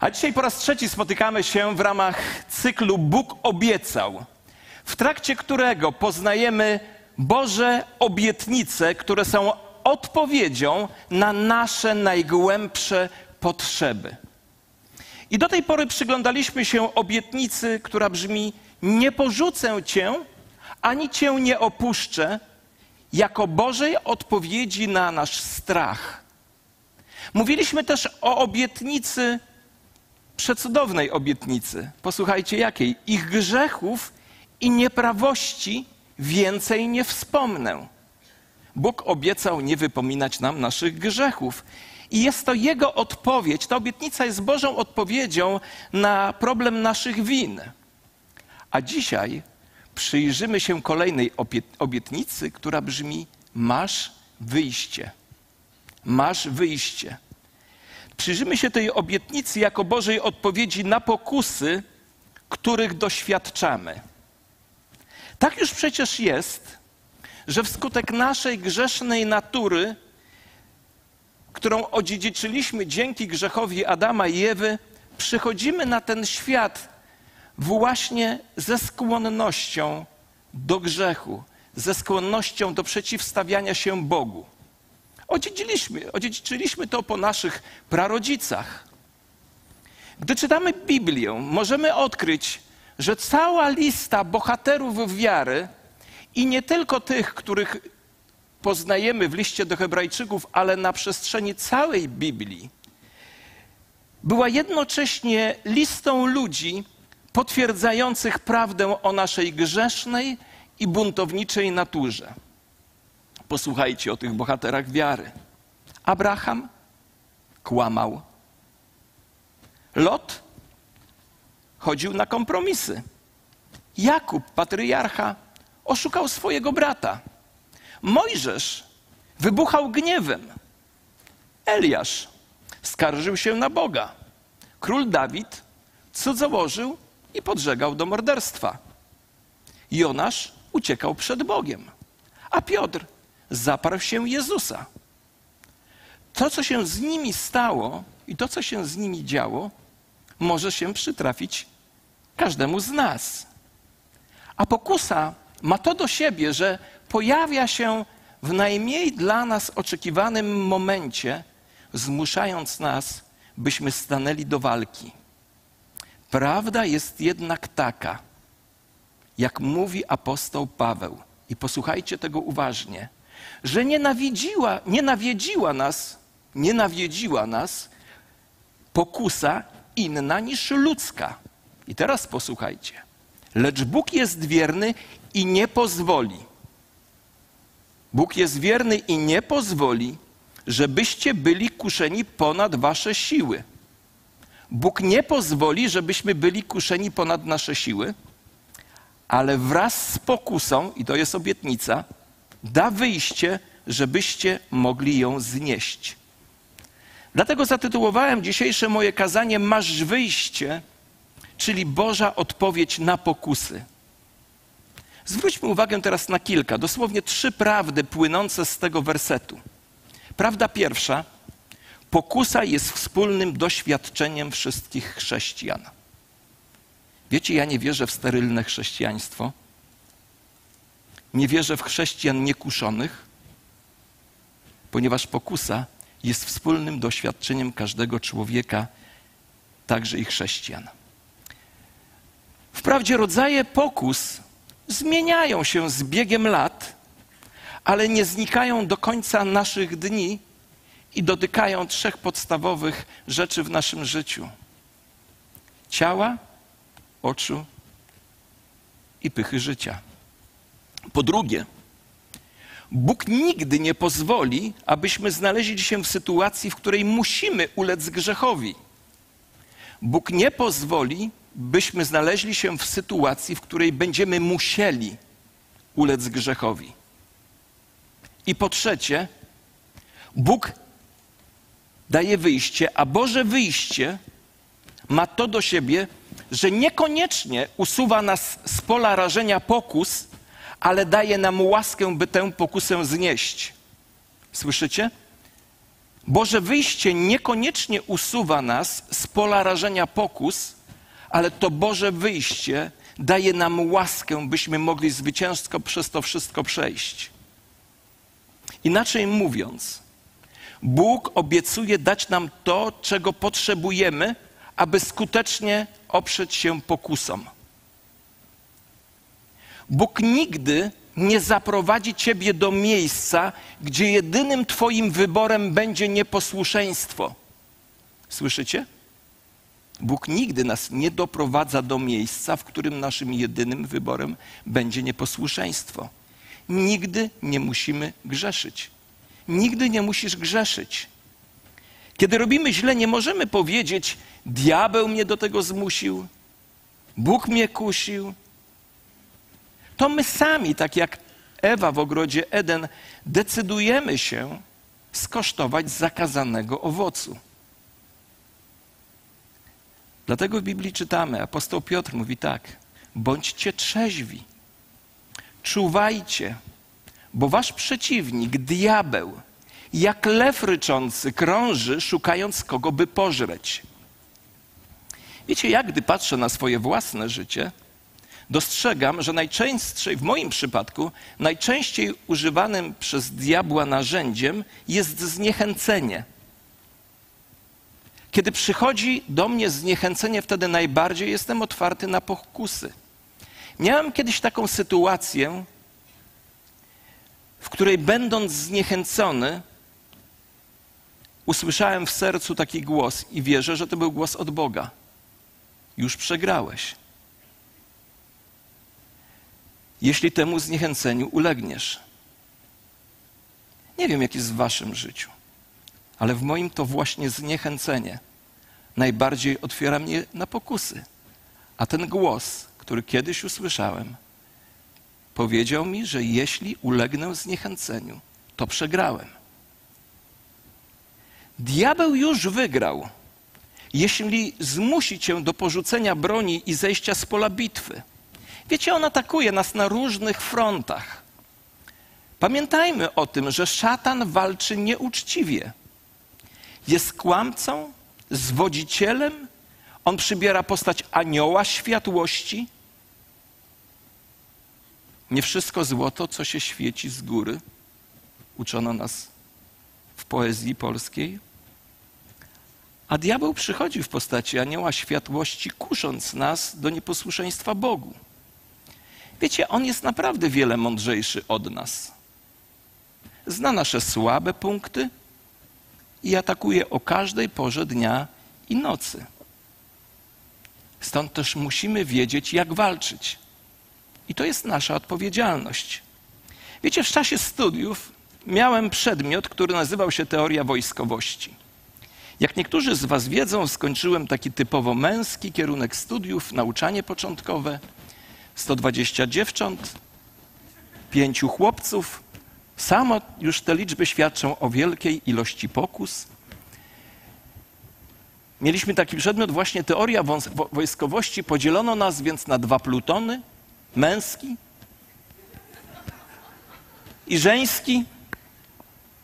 A dzisiaj po raz trzeci spotykamy się w ramach cyklu Bóg obiecał, w trakcie którego poznajemy Boże obietnice, które są odpowiedzią na nasze najgłębsze potrzeby. I do tej pory przyglądaliśmy się obietnicy, która brzmi: Nie porzucę cię, ani cię nie opuszczę, jako Bożej odpowiedzi na nasz strach. Mówiliśmy też o obietnicy, przecudownej obietnicy. Posłuchajcie jakiej? Ich grzechów i nieprawości więcej nie wspomnę. Bóg obiecał nie wypominać nam naszych grzechów. I jest to Jego odpowiedź, ta obietnica jest Bożą odpowiedzią na problem naszych win. A dzisiaj przyjrzymy się kolejnej obietnicy, która brzmi: Masz wyjście. Masz wyjście. Przyjrzymy się tej obietnicy jako Bożej odpowiedzi na pokusy, których doświadczamy. Tak już przecież jest, że wskutek naszej grzesznej natury, którą odziedziczyliśmy dzięki grzechowi Adama i Ewy, przychodzimy na ten świat właśnie ze skłonnością do grzechu, ze skłonnością do przeciwstawiania się Bogu. Odziedziczyliśmy, odziedziczyliśmy to po naszych prarodzicach. Gdy czytamy Biblię, możemy odkryć, że cała lista bohaterów wiary i nie tylko tych, których poznajemy w liście do Hebrajczyków, ale na przestrzeni całej Biblii, była jednocześnie listą ludzi potwierdzających prawdę o naszej grzesznej i buntowniczej naturze. Posłuchajcie o tych bohaterach wiary. Abraham kłamał. Lot chodził na kompromisy. Jakub, patriarcha, oszukał swojego brata. Mojżesz wybuchał gniewem. Eliasz skarżył się na Boga. Król Dawid cudzołożył i podżegał do morderstwa. Jonasz uciekał przed Bogiem, a Piotr zaparł się Jezusa. To, co się z nimi stało i to, co się z nimi działo, może się przytrafić każdemu z nas. A pokusa ma to do siebie, że pojawia się w najmniej dla nas oczekiwanym momencie, zmuszając nas, byśmy stanęli do walki. Prawda jest jednak taka, jak mówi apostoł Paweł, i posłuchajcie tego uważnie, że nienawidziła, nienawiedziła nas, nienawiedziła nas pokusa inna niż ludzka. I teraz posłuchajcie. Lecz Bóg jest wierny i nie pozwoli. Bóg jest wierny i nie pozwoli, żebyście byli kuszeni ponad wasze siły. Bóg nie pozwoli, żebyśmy byli kuszeni ponad nasze siły, ale wraz z pokusą, i to jest obietnica, da wyjście, żebyście mogli ją znieść. Dlatego zatytułowałem dzisiejsze moje kazanie Masz wyjście, czyli Boża odpowiedź na pokusy. Zwróćmy uwagę teraz na kilka, dosłownie trzy prawdy płynące z tego wersetu. Prawda pierwsza: pokusa jest wspólnym doświadczeniem wszystkich chrześcijan. Wiecie, ja nie wierzę w sterylne chrześcijaństwo. Nie wierzę w chrześcijan niekuszonych, ponieważ pokusa jest wspólnym doświadczeniem każdego człowieka, także i chrześcijan. Wprawdzie rodzaje pokus zmieniają się z biegiem lat, ale nie znikają do końca naszych dni i dotykają trzech podstawowych rzeczy w naszym życiu: ciała, oczu i pychy życia. Po drugie, Bóg nigdy nie pozwoli, abyśmy znaleźli się w sytuacji, w której musimy ulec grzechowi. Bóg nie pozwoli, byśmy znaleźli się w sytuacji, w której będziemy musieli ulec grzechowi. I po trzecie, Bóg daje wyjście, a Boże wyjście ma to do siebie, że niekoniecznie usuwa nas z pola rażenia pokus, ale daje nam łaskę, by tę pokusę znieść. Słyszycie? Boże wyjście niekoniecznie usuwa nas z pola rażenia pokus, ale to Boże wyjście daje nam łaskę, byśmy mogli zwycięsko przez to wszystko przejść. Inaczej mówiąc, Bóg obiecuje dać nam to, czego potrzebujemy, aby skutecznie oprzeć się pokusom. Bóg nigdy nie zaprowadzi ciebie do miejsca, gdzie jedynym Twoim wyborem będzie nieposłuszeństwo. Słyszycie? Bóg nigdy nas nie doprowadza do miejsca, w którym naszym jedynym wyborem będzie nieposłuszeństwo. Nigdy nie musimy grzeszyć. Nigdy nie musisz grzeszyć. Kiedy robimy źle, nie możemy powiedzieć: Diabeł mnie do tego zmusił, Bóg mnie kusił. To my sami, tak jak Ewa w ogrodzie Eden, decydujemy się skosztować zakazanego owocu. Dlatego w Biblii czytamy, apostoł Piotr mówi tak: bądźcie trzeźwi, czuwajcie, bo wasz przeciwnik, diabeł, jak lew ryczący, krąży, szukając kogo by pożreć. Wiecie, jak gdy patrzę na swoje własne życie, dostrzegam, że najczęściej, w moim przypadku, najczęściej używanym przez diabła narzędziem jest zniechęcenie. Kiedy przychodzi do mnie zniechęcenie, wtedy najbardziej jestem otwarty na pokusy. Miałem kiedyś taką sytuację, w której będąc zniechęcony, usłyszałem w sercu taki głos i wierzę, że to był głos od Boga. Już przegrałeś. Jeśli temu zniechęceniu ulegniesz. Nie wiem, jak jest w waszym życiu, ale w moim to właśnie zniechęcenie najbardziej otwiera mnie na pokusy. A ten głos, który kiedyś usłyszałem, powiedział mi, że jeśli ulegnę zniechęceniu, to przegrałem. Diabeł już wygrał, jeśli zmusi cię do porzucenia broni i zejścia z pola bitwy. Wiecie, on atakuje nas na różnych frontach. Pamiętajmy o tym, że szatan walczy nieuczciwie. Jest kłamcą, zwodzicielem, on przybiera postać anioła światłości. Nie wszystko złoto, co się świeci z góry, uczono nas w poezji polskiej. A diabeł przychodzi w postaci anioła światłości, kusząc nas do nieposłuszeństwa Bogu. Wiecie, on jest naprawdę wiele mądrzejszy od nas. Zna nasze słabe punkty i atakuje o każdej porze dnia i nocy. Stąd też musimy wiedzieć, jak walczyć. I to jest nasza odpowiedzialność. Wiecie, w czasie studiów miałem przedmiot, który nazywał się teoria wojskowości. Jak niektórzy z Was wiedzą, skończyłem taki typowo męski kierunek studiów, nauczanie początkowe. 120 dziewcząt, pięciu chłopców. Samo już te liczby świadczą o wielkiej ilości pokus. Mieliśmy taki przedmiot, właśnie teoria wojskowości. Podzielono nas więc na dwa plutony: męski i żeński.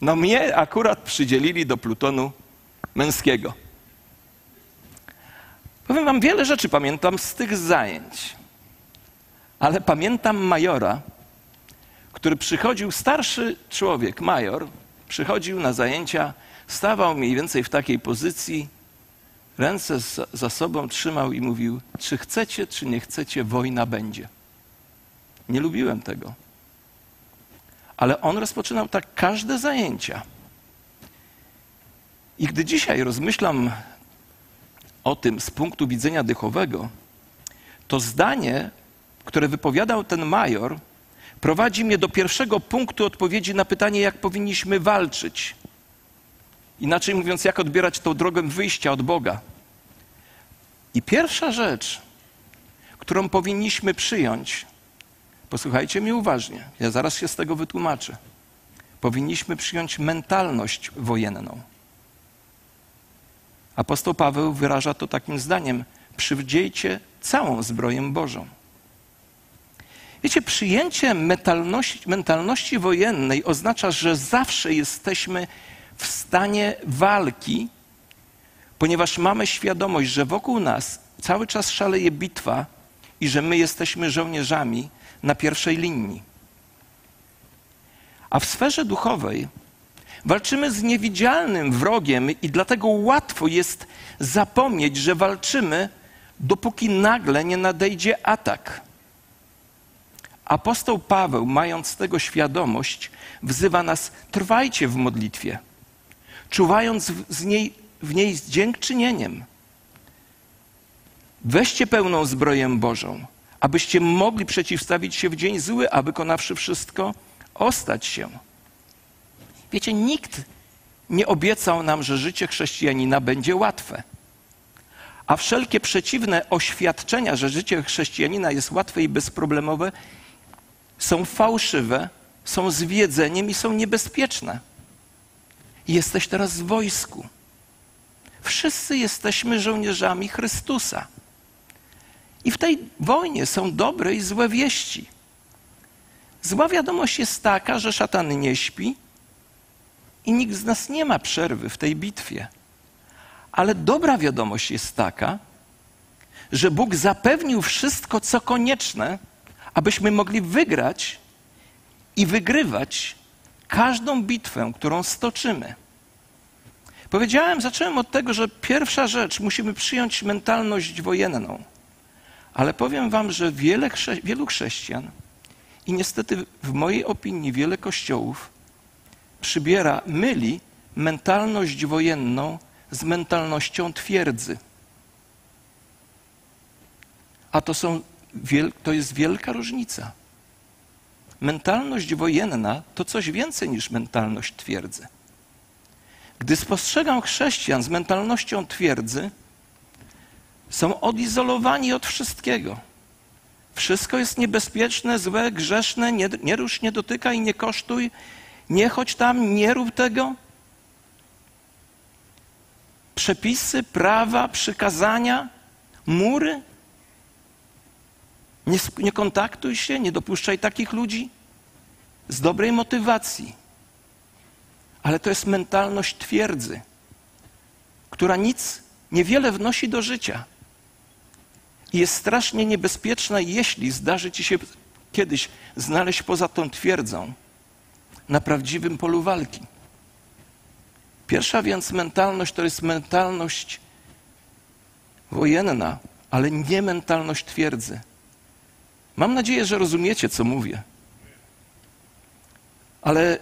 No mnie akurat przydzielili do plutonu męskiego. Powiem wam, wiele rzeczy pamiętam z tych zajęć, ale pamiętam majora, który przychodził, starszy człowiek, major, przychodził na zajęcia, stawał mniej więcej w takiej pozycji, ręce za sobą trzymał i mówił: Czy chcecie, czy nie chcecie, wojna będzie. Nie lubiłem tego. Ale on rozpoczynał tak każde zajęcia. I gdy dzisiaj rozmyślam o tym z punktu widzenia dychowego, to zdanie, które wypowiadał ten major, prowadzi mnie do pierwszego punktu odpowiedzi na pytanie, jak powinniśmy walczyć. Inaczej mówiąc, jak odbierać tą drogę wyjścia od Boga. I pierwsza rzecz, którą powinniśmy przyjąć, posłuchajcie mnie uważnie, ja zaraz się z tego wytłumaczę. Powinniśmy przyjąć mentalność wojenną. Apostoł Paweł wyraża to takim zdaniem: przywdziejcie całą zbroję Bożą. Wiecie, przyjęcie mentalności, mentalności wojennej oznacza, że zawsze jesteśmy w stanie walki, ponieważ mamy świadomość, że wokół nas cały czas szaleje bitwa i że my jesteśmy żołnierzami na pierwszej linii. A w sferze duchowej walczymy z niewidzialnym wrogiem i dlatego łatwo jest zapomnieć, że walczymy, dopóki nagle nie nadejdzie atak. Apostoł Paweł, mając tego świadomość, wzywa nas: trwajcie w modlitwie, czuwając w niej, w niej z dziękczynieniem. Weźcie pełną zbroję Bożą, abyście mogli przeciwstawić się w dzień zły, a wykonawszy wszystko, ostać się. Wiecie, nikt nie obiecał nam, że życie chrześcijanina będzie łatwe. A wszelkie przeciwne oświadczenia, że życie chrześcijanina jest łatwe i bezproblemowe, są fałszywe, są zwiedzeniem i są niebezpieczne. Jesteś teraz w wojsku. Wszyscy jesteśmy żołnierzami Chrystusa. I w tej wojnie są dobre i złe wieści. Zła wiadomość jest taka, że szatan nie śpi i nikt z nas nie ma przerwy w tej bitwie. Ale dobra wiadomość jest taka, że Bóg zapewnił wszystko, co konieczne, abyśmy mogli wygrać i wygrywać każdą bitwę, którą stoczymy. Powiedziałem, zacząłem od tego, że pierwsza rzecz, musimy przyjąć mentalność wojenną. Ale powiem Wam, że wiele, wielu chrześcijan i niestety w mojej opinii wiele kościołów przybiera, myli mentalność wojenną z mentalnością twierdzy. A to, są, to jest wielka różnica. Mentalność wojenna to coś więcej niż mentalność twierdzy. Gdy spostrzegam chrześcijan z mentalnością twierdzy, są odizolowani od wszystkiego. Wszystko jest niebezpieczne, złe, grzeszne, nie, nie rusz, nie dotykaj, nie kosztuj, nie chodź tam, nie rób tego. Przepisy, prawa, przykazania, mury. Nie, nie kontaktuj się, nie dopuszczaj takich ludzi z dobrej motywacji. Ale to jest mentalność twierdzy, która nic, niewiele wnosi do życia i jest strasznie niebezpieczna, jeśli zdarzy ci się kiedyś znaleźć poza tą twierdzą na prawdziwym polu walki. Pierwsza więc mentalność to jest mentalność wojenna, ale nie mentalność twierdzy. Mam nadzieję, że rozumiecie, co mówię. Ale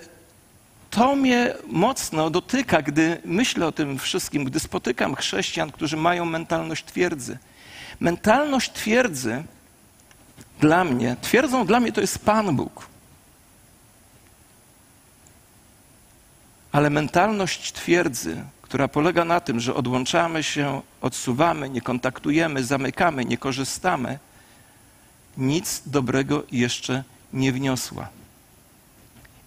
to mnie mocno dotyka, gdy myślę o tym wszystkim, gdy spotykam chrześcijan, którzy mają mentalność twierdzy. Mentalność twierdzy dla mnie, twierdzą dla mnie to jest Pan Bóg. Ale mentalność twierdzy, która polega na tym, że odłączamy się, odsuwamy, nie kontaktujemy, zamykamy, nie korzystamy, nic dobrego jeszcze nie wniosła.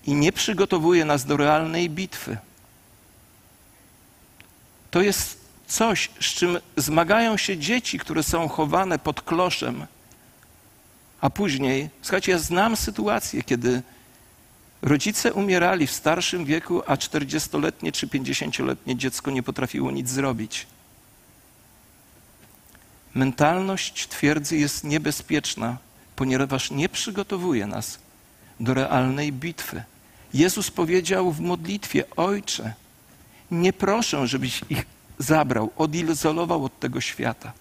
I nie przygotowuje nas do realnej bitwy. To jest coś, z czym zmagają się dzieci, które są chowane pod kloszem, a później, słuchajcie, ja znam sytuację, kiedy rodzice umierali w starszym wieku, a 40-letnie czy 50-letnie dziecko nie potrafiło nic zrobić. Mentalność twierdzy jest niebezpieczna, ponieważ nie przygotowuje nas do realnej bitwy. Jezus powiedział w modlitwie: Ojcze, nie proszę, żebyś ich zabrał, odizolował od tego świata,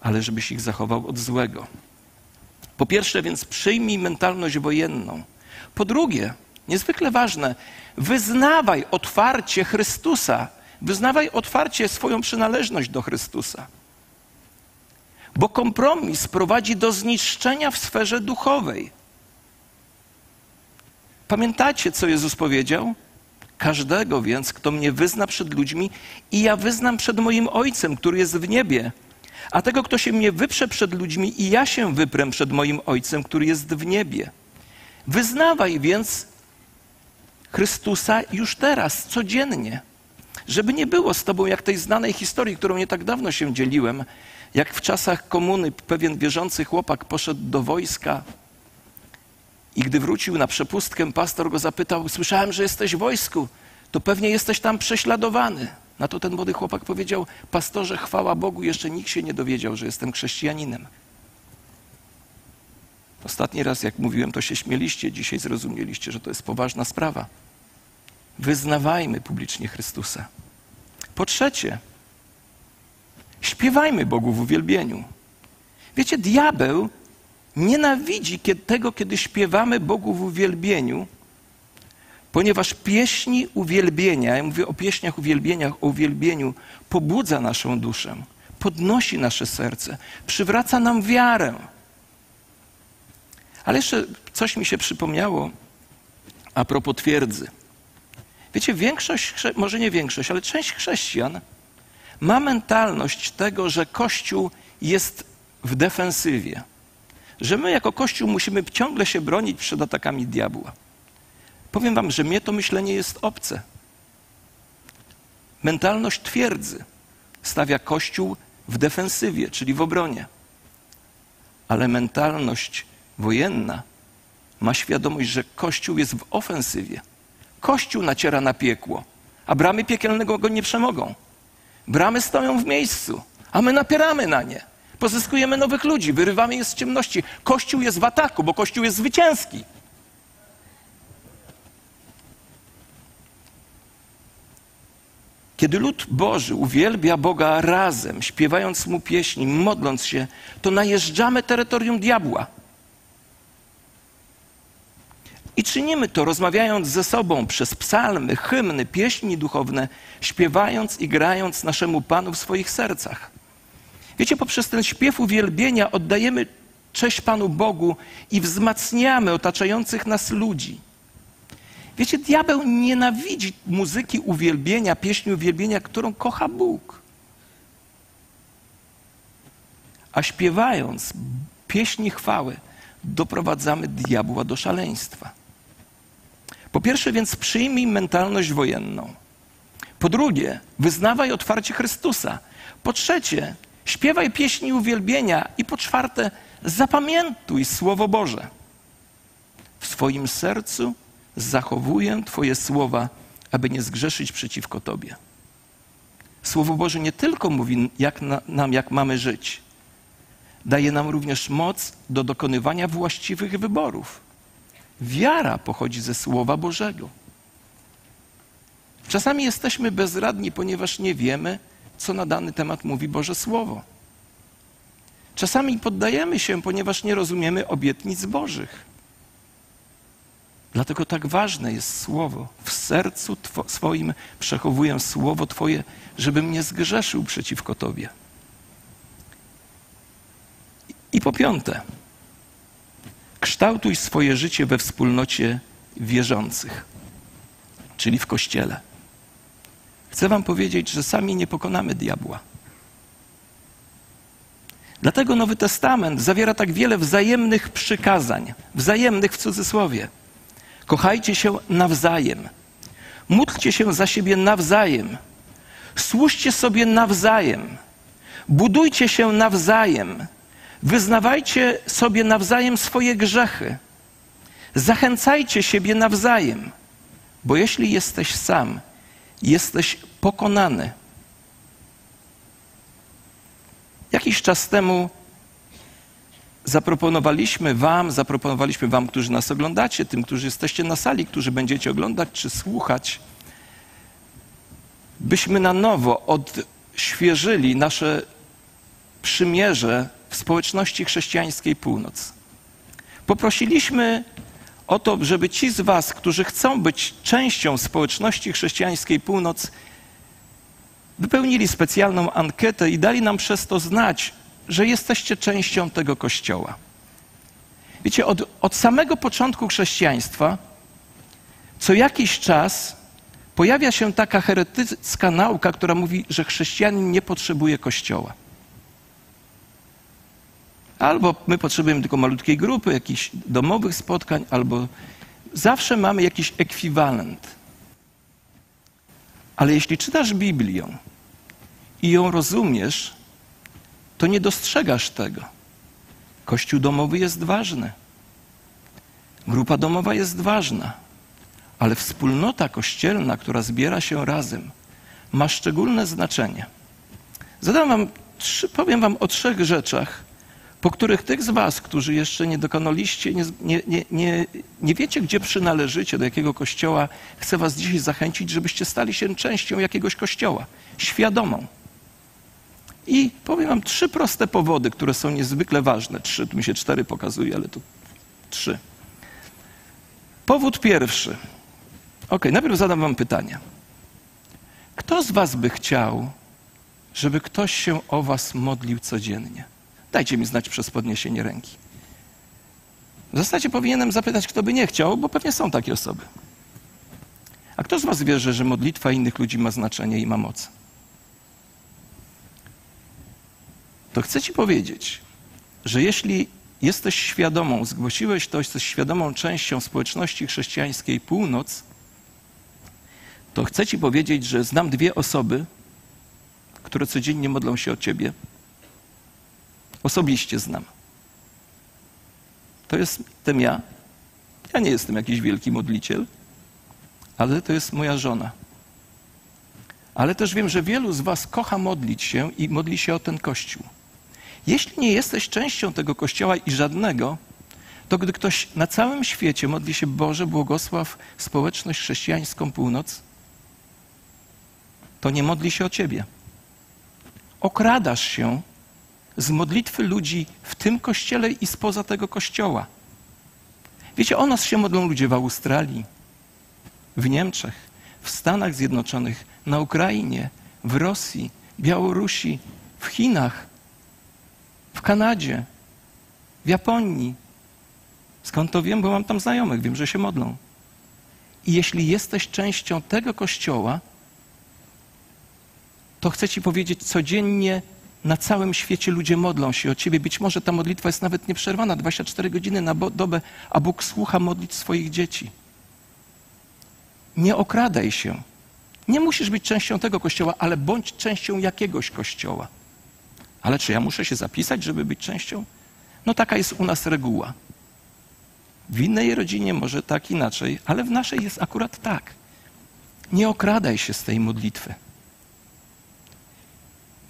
ale żebyś ich zachował od złego. Po pierwsze, więc przyjmij mentalność wojenną. Po drugie, niezwykle ważne, wyznawaj otwarcie Chrystusa, wyznawaj otwarcie swoją przynależność do Chrystusa. Bo kompromis prowadzi do zniszczenia w sferze duchowej. Pamiętacie, co Jezus powiedział? Każdego więc, kto mnie wyzna przed ludźmi, i ja wyznam przed moim Ojcem, który jest w niebie. A tego, kto się mnie wyprze przed ludźmi, i ja się wyprę przed moim Ojcem, który jest w niebie. Wyznawaj więc Chrystusa już teraz, codziennie. Żeby nie było z tobą jak tej znanej historii, którą nie tak dawno się dzieliłem, jak w czasach komuny pewien wierzący chłopak poszedł do wojska i gdy wrócił na przepustkę, pastor go zapytał: Słyszałem, że jesteś w wojsku. to pewnie jesteś tam prześladowany. Na to ten młody chłopak powiedział: Pastorze, chwała Bogu, jeszcze nikt się nie dowiedział, że jestem chrześcijaninem. Ostatni raz, jak mówiłem, to się śmieliście, dzisiaj zrozumieliście, że to jest poważna sprawa. Wyznawajmy publicznie Chrystusa. Po trzecie, śpiewajmy Bogu w uwielbieniu. Wiecie, diabeł nienawidzi tego, kiedy śpiewamy Bogu w uwielbieniu, ponieważ pieśni uwielbienia, ja mówię o pieśniach uwielbieniach, o uwielbieniu, pobudza naszą duszę, podnosi nasze serce, przywraca nam wiarę. Ale jeszcze coś mi się przypomniało a propos twierdzy. Wiecie, większość, może nie większość, ale część chrześcijan ma mentalność tego, że Kościół jest w defensywie. Że my jako Kościół musimy ciągle się bronić przed atakami diabła. Powiem wam, że mnie to myślenie jest obce. Mentalność twierdzy stawia Kościół w defensywie, czyli w obronie. Ale mentalność wojenna ma świadomość, że Kościół jest w ofensywie. Kościół naciera na piekło, a bramy piekielnego go nie przemogą. Bramy stoją w miejscu, a my napieramy na nie. Pozyskujemy nowych ludzi, wyrywamy je z ciemności. Kościół jest w ataku, bo Kościół jest zwycięski. Kiedy lud Boży uwielbia Boga razem, śpiewając mu pieśni, modląc się, to najeżdżamy terytorium diabła. I czynimy to, rozmawiając ze sobą przez psalmy, hymny, pieśni duchowne, śpiewając i grając naszemu Panu w swoich sercach. Wiecie, poprzez ten śpiew uwielbienia oddajemy cześć Panu Bogu i wzmacniamy otaczających nas ludzi. Wiecie, diabeł nienawidzi muzyki uwielbienia, pieśni uwielbienia, którą kocha Bóg. A śpiewając pieśni chwały, doprowadzamy diabła do szaleństwa. Po pierwsze, więc przyjmij mentalność wojenną. Po drugie, wyznawaj otwarcie Chrystusa. Po trzecie, śpiewaj pieśni uwielbienia. I po czwarte, zapamiętuj Słowo Boże. W swoim sercu zachowuję Twoje słowa, aby nie zgrzeszyć przeciwko Tobie. Słowo Boże nie tylko mówi jak na, nam, jak mamy żyć, daje nam również moc do dokonywania właściwych wyborów. Wiara pochodzi ze Słowa Bożego. Czasami jesteśmy bezradni, ponieważ nie wiemy, co na dany temat mówi Boże Słowo. Czasami poddajemy się, ponieważ nie rozumiemy obietnic Bożych. Dlatego tak ważne jest Słowo. W sercu swoim przechowuję Słowo Twoje, żebym nie zgrzeszył przeciwko Tobie. I po piąte, kształtuj swoje życie we wspólnocie wierzących, czyli w Kościele. Chcę Wam powiedzieć, że sami nie pokonamy diabła. Dlatego Nowy Testament zawiera tak wiele wzajemnych przykazań, wzajemnych w cudzysłowie. Kochajcie się nawzajem. Módlcie się za siebie nawzajem. Służcie sobie nawzajem. Budujcie się nawzajem. Wyznawajcie sobie nawzajem swoje grzechy. Zachęcajcie siebie nawzajem, bo jeśli jesteś sam, jesteś pokonany. Jakiś czas temu zaproponowaliśmy Wam, zaproponowaliśmy Wam, którzy nas oglądacie, tym, którzy jesteście na sali, którzy będziecie oglądać czy słuchać, byśmy na nowo odświeżyli nasze przymierze w społeczności chrześcijańskiej Północ. Poprosiliśmy o to, żeby ci z Was, którzy chcą być częścią społeczności chrześcijańskiej Północ, wypełnili specjalną ankietę i dali nam przez to znać, że jesteście częścią tego kościoła. Wiecie, od, od samego początku chrześcijaństwa co jakiś czas pojawia się taka heretycka nauka, która mówi, że chrześcijanin nie potrzebuje kościoła. Albo my potrzebujemy tylko malutkiej grupy, jakichś domowych spotkań, albo zawsze mamy jakiś ekwiwalent. Ale jeśli czytasz Biblię i ją rozumiesz, to nie dostrzegasz tego. Kościół domowy jest ważny. Grupa domowa jest ważna. ale wspólnota kościelna, która zbiera się razem, ma szczególne znaczenie. Zadam wam trzy, powiem wam o trzech rzeczach, po których tych z was, którzy jeszcze nie dokonaliście, nie, nie, nie, nie wiecie, gdzie przynależycie, do jakiego kościoła, chcę was dzisiaj zachęcić, żebyście stali się częścią jakiegoś kościoła, świadomą. I powiem wam trzy proste powody, które są niezwykle ważne. Trzy, tu mi się cztery pokazuje, ale tu trzy. Powód pierwszy. Ok, najpierw zadam wam pytanie. Kto z was by chciał, żeby ktoś się o was modlił codziennie? Dajcie mi znać przez podniesienie ręki. W zasadzie powinienem zapytać, kto by nie chciał, bo pewnie są takie osoby. A kto z was wierzy, że modlitwa innych ludzi ma znaczenie i ma moc? To chcę ci powiedzieć, że jeśli jesteś świadomą, zgłosiłeś to, jesteś świadomą częścią społeczności chrześcijańskiej Północ, to chcę ci powiedzieć, że znam dwie osoby, które codziennie modlą się o ciebie. Osobiście znam. To jestem ja. Ja nie jestem jakiś wielki modliciel, ale to jest moja żona. Ale też wiem, że wielu z Was kocha modlić się i modli się o ten kościół. Jeśli nie jesteś częścią tego kościoła i żadnego, to gdy ktoś na całym świecie modli się Boże, błogosław społeczność chrześcijańską północ, to nie modli się o ciebie. Okradasz się z modlitwy ludzi w tym kościele i spoza tego kościoła. Wiecie, o nas się modlą ludzie w Australii, w Niemczech, w Stanach Zjednoczonych, na Ukrainie, w Rosji, Białorusi, w Chinach, w Kanadzie, w Japonii. Skąd to wiem? Bo mam tam znajomych, wiem, że się modlą. I jeśli jesteś częścią tego kościoła, to chcę Ci powiedzieć, codziennie na całym świecie ludzie modlą się o Ciebie. Być może ta modlitwa jest nawet nieprzerwana, 24 godziny na dobę, a Bóg słucha modlić swoich dzieci. Nie okradaj się. Nie musisz być częścią tego kościoła, ale bądź częścią jakiegoś kościoła. Ale czy ja muszę się zapisać, żeby być częścią? No taka jest u nas reguła. W innej rodzinie może tak inaczej, ale w naszej jest akurat tak. Nie okradaj się z tej modlitwy.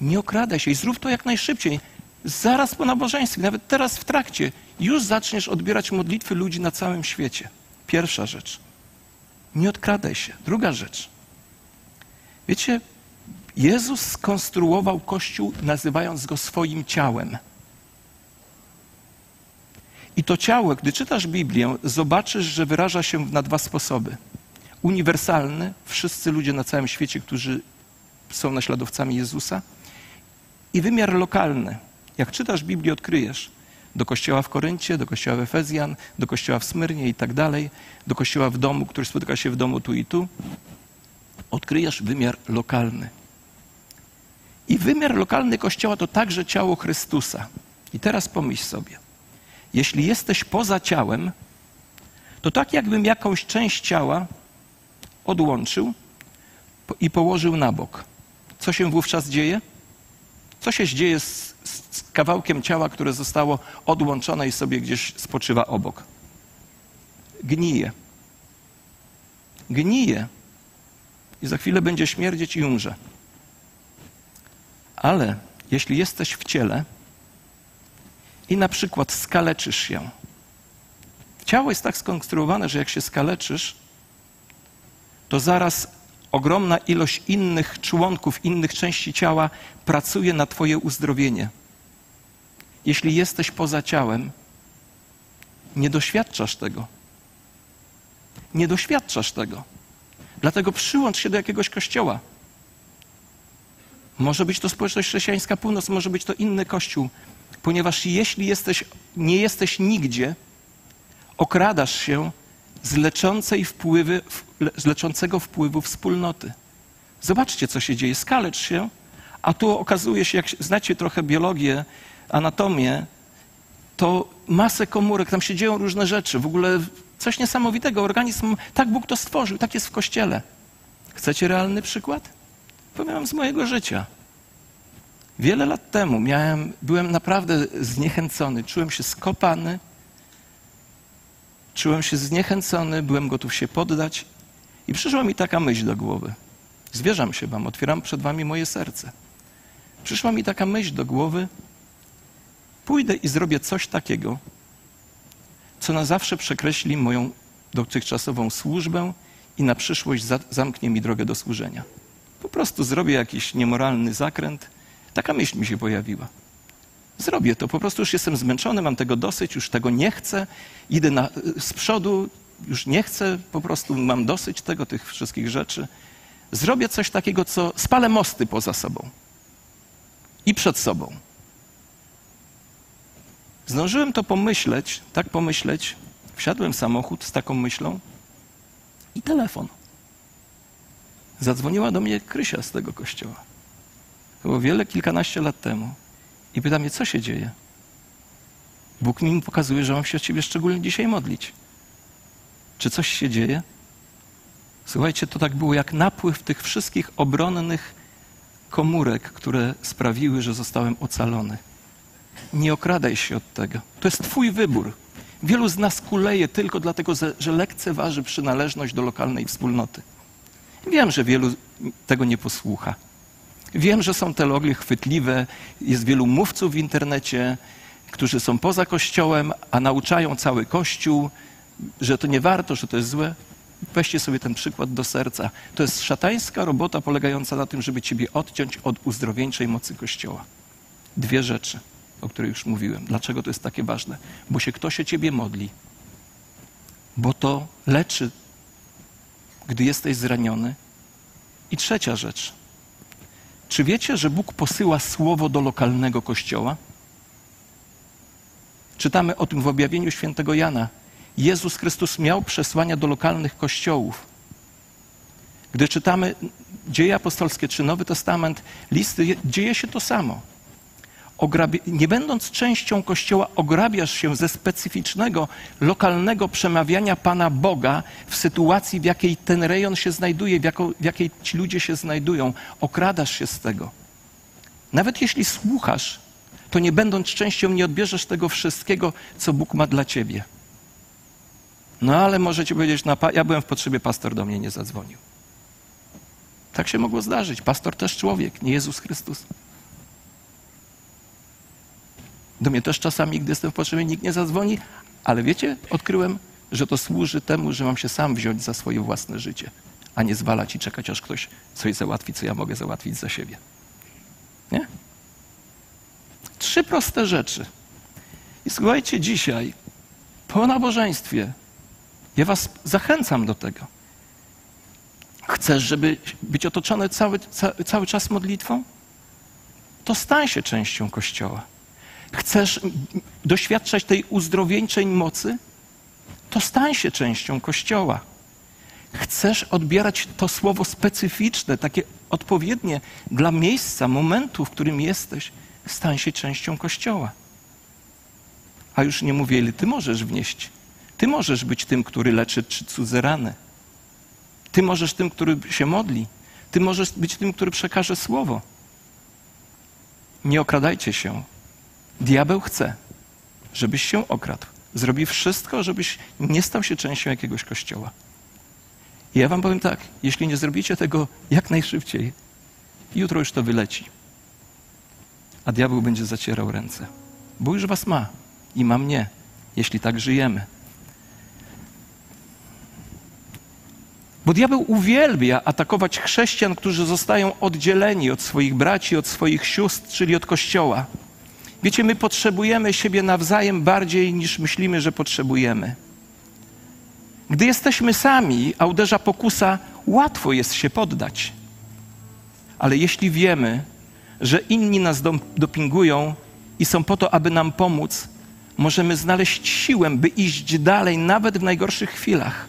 Nie okradaj się i zrób to jak najszybciej. Zaraz po nabożeństwie, nawet teraz w trakcie, już zaczniesz odbierać modlitwy ludzi na całym świecie. Pierwsza rzecz. Nie odkradaj się. Druga rzecz. Wiecie, Jezus skonstruował Kościół, nazywając go swoim ciałem. I to ciało, gdy czytasz Biblię, zobaczysz, że wyraża się na dwa sposoby. Uniwersalny, wszyscy ludzie na całym świecie, którzy są naśladowcami Jezusa, i wymiar lokalny. Jak czytasz Biblię, odkryjesz do kościoła w Koryncie, do kościoła w Efezjan, do kościoła w Smyrnie i tak dalej, do kościoła w domu, który spotyka się w domu tu i tu. Odkryjesz wymiar lokalny. I wymiar lokalny Kościoła to także ciało Chrystusa. I teraz pomyśl sobie, jeśli jesteś poza ciałem, to tak jakbym jakąś część ciała odłączył i położył na bok. Co się wówczas dzieje? Co się dzieje z, z kawałkiem ciała, które zostało odłączone i sobie gdzieś spoczywa obok? Gnije. Gnije. I za chwilę będzie śmierdzieć i umrze. Ale jeśli jesteś w ciele i na przykład skaleczysz się, ciało jest tak skonstruowane, że jak się skaleczysz, to zaraz ogromna ilość innych członków, innych części ciała pracuje na Twoje uzdrowienie. Jeśli jesteś poza ciałem, nie doświadczasz tego. Nie doświadczasz tego. Dlatego przyłącz się do jakiegoś kościoła. Może być to społeczność chrześcijańska północ, może być to inny kościół, ponieważ jeśli jesteś, nie jesteś nigdzie, okradasz się z, leczącej wpływy, z leczącego wpływu wspólnoty. Zobaczcie, co się dzieje. Skalecz się, a tu okazuje się, jak znacie trochę biologię, anatomię, to masę komórek, tam się dzieją różne rzeczy. W ogóle coś niesamowitego. Organizm, tak Bóg to stworzył, tak jest w Kościele. Chcecie realny przykład? Powiem z mojego życia. Wiele lat temu miałem, byłem naprawdę zniechęcony, czułem się skopany, czułem się zniechęcony, byłem gotów się poddać I przyszła mi taka myśl do głowy. Zwierzam się wam, otwieram przed wami moje serce. Przyszła mi taka myśl do głowy. Pójdę i zrobię coś takiego, co na zawsze przekreśli moją dotychczasową służbę i na przyszłość za zamknie mi drogę do służenia. Po prostu zrobię jakiś niemoralny zakręt. Taka myśl mi się pojawiła. Zrobię to, po prostu już jestem zmęczony, mam tego dosyć, już tego nie chcę, idę na, z przodu, już nie chcę, po prostu mam dosyć tego, tych wszystkich rzeczy. Zrobię coś takiego, co spalę mosty poza sobą i przed sobą. Zdążyłem to pomyśleć, tak pomyśleć, wsiadłem w samochód z taką myślą i telefon. Zadzwoniła do mnie Krysia z tego kościoła. To było wiele, kilkanaście lat temu. I pyta mnie, co się dzieje? Bóg mi pokazuje, że mam się o ciebie szczególnie dzisiaj modlić. Czy coś się dzieje? Słuchajcie, to tak było jak napływ tych wszystkich obronnych komórek, które sprawiły, że zostałem ocalony. Nie okradaj się od tego. To jest Twój wybór. Wielu z nas kuleje tylko dlatego, że lekceważy przynależność do lokalnej wspólnoty. Wiem, że wielu tego nie posłucha. Wiem, że są teologie chwytliwe, jest wielu mówców w internecie, którzy są poza Kościołem, a nauczają cały Kościół, że to nie warto, że to jest złe. Weźcie sobie ten przykład do serca. To jest szatańska robota polegająca na tym, żeby ciebie odciąć od uzdrowieńczej mocy Kościoła. Dwie rzeczy, o których już mówiłem. Dlaczego to jest takie ważne? Bo się ktoś o ciebie modli. Bo to leczy, gdy jesteś zraniony. I trzecia rzecz. Czy wiecie, że Bóg posyła słowo do lokalnego kościoła? Czytamy o tym w objawieniu świętego Jana. Jezus Chrystus miał przesłania do lokalnych kościołów. Gdy czytamy dzieje apostolskie czy Nowy Testament, listy, dzieje się to samo. Nie będąc częścią Kościoła, ograbiasz się ze specyficznego, lokalnego przemawiania Pana Boga w sytuacji, w jakiej ten rejon się znajduje, w, jako, w jakiej ci ludzie się znajdują. Okradasz się z tego. Nawet jeśli słuchasz, to nie będąc częścią, nie odbierzesz tego wszystkiego, co Bóg ma dla ciebie. No ale możecie powiedzieć, no, ja byłem w potrzebie, pastor do mnie nie zadzwonił. Tak się mogło zdarzyć. Pastor też człowiek, nie Jezus Chrystus. Do mnie też czasami, gdy jestem w potrzebie, nikt nie zadzwoni, ale wiecie, odkryłem, że to służy temu, że mam się sam wziąć za swoje własne życie, a nie zwalać i czekać, aż ktoś coś załatwi, co ja mogę załatwić za siebie. Nie? Trzy proste rzeczy. I słuchajcie, dzisiaj po nabożeństwie ja was zachęcam do tego. Chcesz, żeby być otoczony cały, cały czas modlitwą? To stań się częścią Kościoła. Chcesz doświadczać tej uzdrowieńczej mocy? To stań się częścią Kościoła. Chcesz odbierać to słowo specyficzne, takie odpowiednie dla miejsca, momentu, w którym jesteś? Stań się częścią Kościoła. A już nie mówię, ty możesz wnieść. Ty możesz być tym, który leczy cudze rany. Ty możesz tym, który się modli. Ty możesz być tym, który przekaże słowo. Nie okradajcie się Diabeł chce, żebyś się okradł. Zrobi wszystko, żebyś nie stał się częścią jakiegoś kościoła. I ja wam powiem tak, jeśli nie zrobicie tego jak najszybciej, jutro już to wyleci. A diabeł będzie zacierał ręce. Bo już was ma i ma mnie, jeśli tak żyjemy. Bo diabeł uwielbia atakować chrześcijan, którzy zostają oddzieleni od swoich braci, od swoich sióstr, czyli od kościoła. Wiecie, my potrzebujemy siebie nawzajem bardziej niż myślimy, że potrzebujemy. Gdy jesteśmy sami, a uderza pokusa, łatwo jest się poddać. Ale jeśli wiemy, że inni nas dopingują i są po to, aby nam pomóc, możemy znaleźć siłę, by iść dalej, nawet w najgorszych chwilach.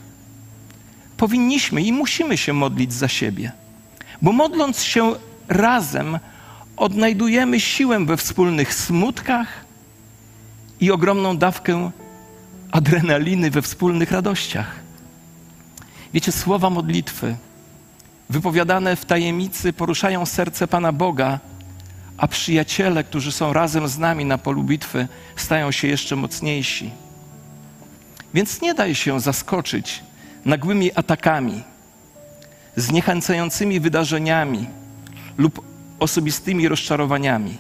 Powinniśmy i musimy się modlić za siebie, bo modląc się razem, odnajdujemy siłę we wspólnych smutkach i ogromną dawkę adrenaliny we wspólnych radościach. Wiecie, słowa modlitwy wypowiadane w tajemnicy poruszają serce Pana Boga, a przyjaciele, którzy są razem z nami na polu bitwy, stają się jeszcze mocniejsi. Więc nie daj się zaskoczyć nagłymi atakami. zniechęcającymi wydarzeniami lub osobistymi rozczarowaniami.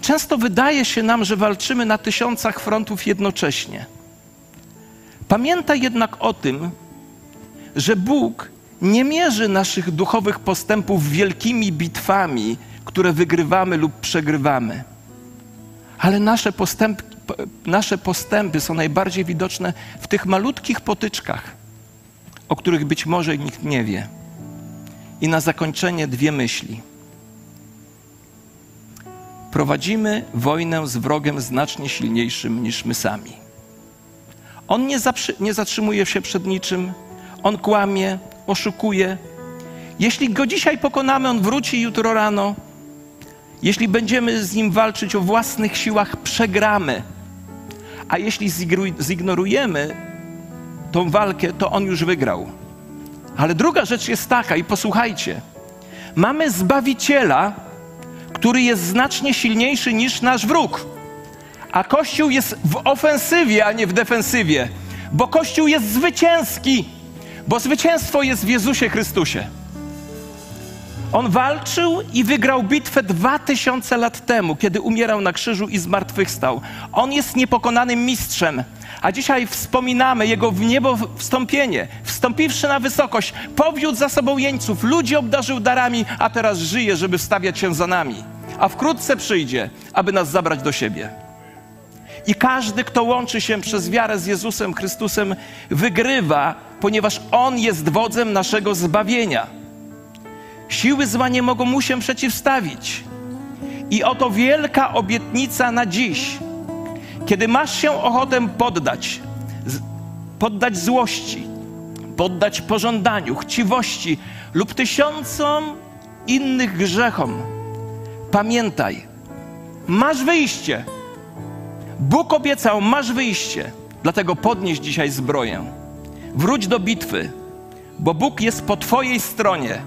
Często wydaje się nam, że walczymy na tysiącach frontów jednocześnie. Pamiętaj jednak o tym, że Bóg nie mierzy naszych duchowych postępów wielkimi bitwami, które wygrywamy lub przegrywamy. Ale nasze postępy, nasze postępy są najbardziej widoczne w tych malutkich potyczkach, o których być może nikt nie wie. I na zakończenie dwie myśli. Prowadzimy wojnę z wrogiem znacznie silniejszym niż my sami. On nie, nie zatrzymuje się przed niczym, on kłamie, oszukuje. Jeśli go dzisiaj pokonamy, on wróci jutro rano. Jeśli będziemy z nim walczyć o własnych siłach, przegramy. A jeśli zignorujemy tą walkę, to on już wygrał. Ale druga rzecz jest taka, i posłuchajcie: mamy zbawiciela, który jest znacznie silniejszy niż nasz wróg. A Kościół jest w ofensywie, a nie w defensywie, bo Kościół jest zwycięski, bo zwycięstwo jest w Jezusie Chrystusie. On walczył i wygrał bitwę dwa tysiące lat temu, kiedy umierał na krzyżu i zmartwychwstał. On jest niepokonanym mistrzem. A dzisiaj wspominamy Jego w niebo wstąpienie. Wstąpiwszy na wysokość, powiódł za sobą jeńców, ludzi obdarzył darami, a teraz żyje, żeby wstawiać się za nami. A wkrótce przyjdzie, aby nas zabrać do siebie. I każdy, kto łączy się przez wiarę z Jezusem Chrystusem, wygrywa, ponieważ On jest wodzem naszego zbawienia. Siły zła nie mogą mu się przeciwstawić. I oto wielka obietnica na dziś. Kiedy masz się ochotę poddać, poddać złości, poddać pożądaniu, chciwości lub tysiącom innych grzechom, pamiętaj, masz wyjście. Bóg obiecał, masz wyjście. Dlatego podnieś dzisiaj zbroję. Wróć do bitwy, bo Bóg jest po Twojej stronie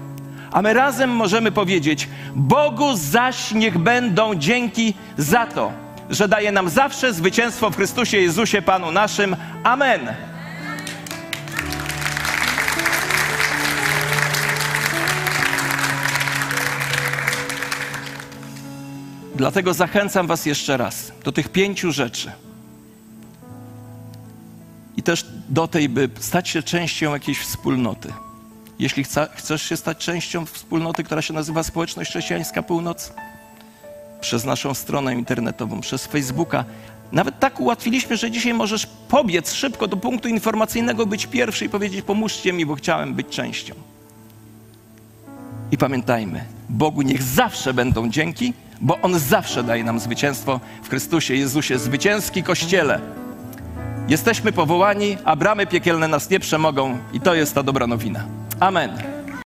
a my razem możemy powiedzieć: Bogu zaś niech będą dzięki za to, że daje nam zawsze zwycięstwo w Chrystusie Jezusie, Panu naszym. Amen. Dlatego zachęcam Was jeszcze raz do tych pięciu rzeczy. I też do tej, by stać się częścią jakiejś wspólnoty. Jeśli chcesz się stać częścią wspólnoty, która się nazywa Społeczność Chrześcijańska Północ, przez naszą stronę internetową, przez Facebooka, nawet tak ułatwiliśmy, że dzisiaj możesz pobiec szybko do punktu informacyjnego, być pierwszy i powiedzieć: Pomóżcie mi, bo chciałem być częścią. I pamiętajmy, Bogu niech zawsze będą dzięki, bo On zawsze daje nam zwycięstwo w Chrystusie Jezusie, zwycięski Kościele. Jesteśmy powołani, a bramy piekielne nas nie przemogą, i to jest ta dobra nowina. Amen.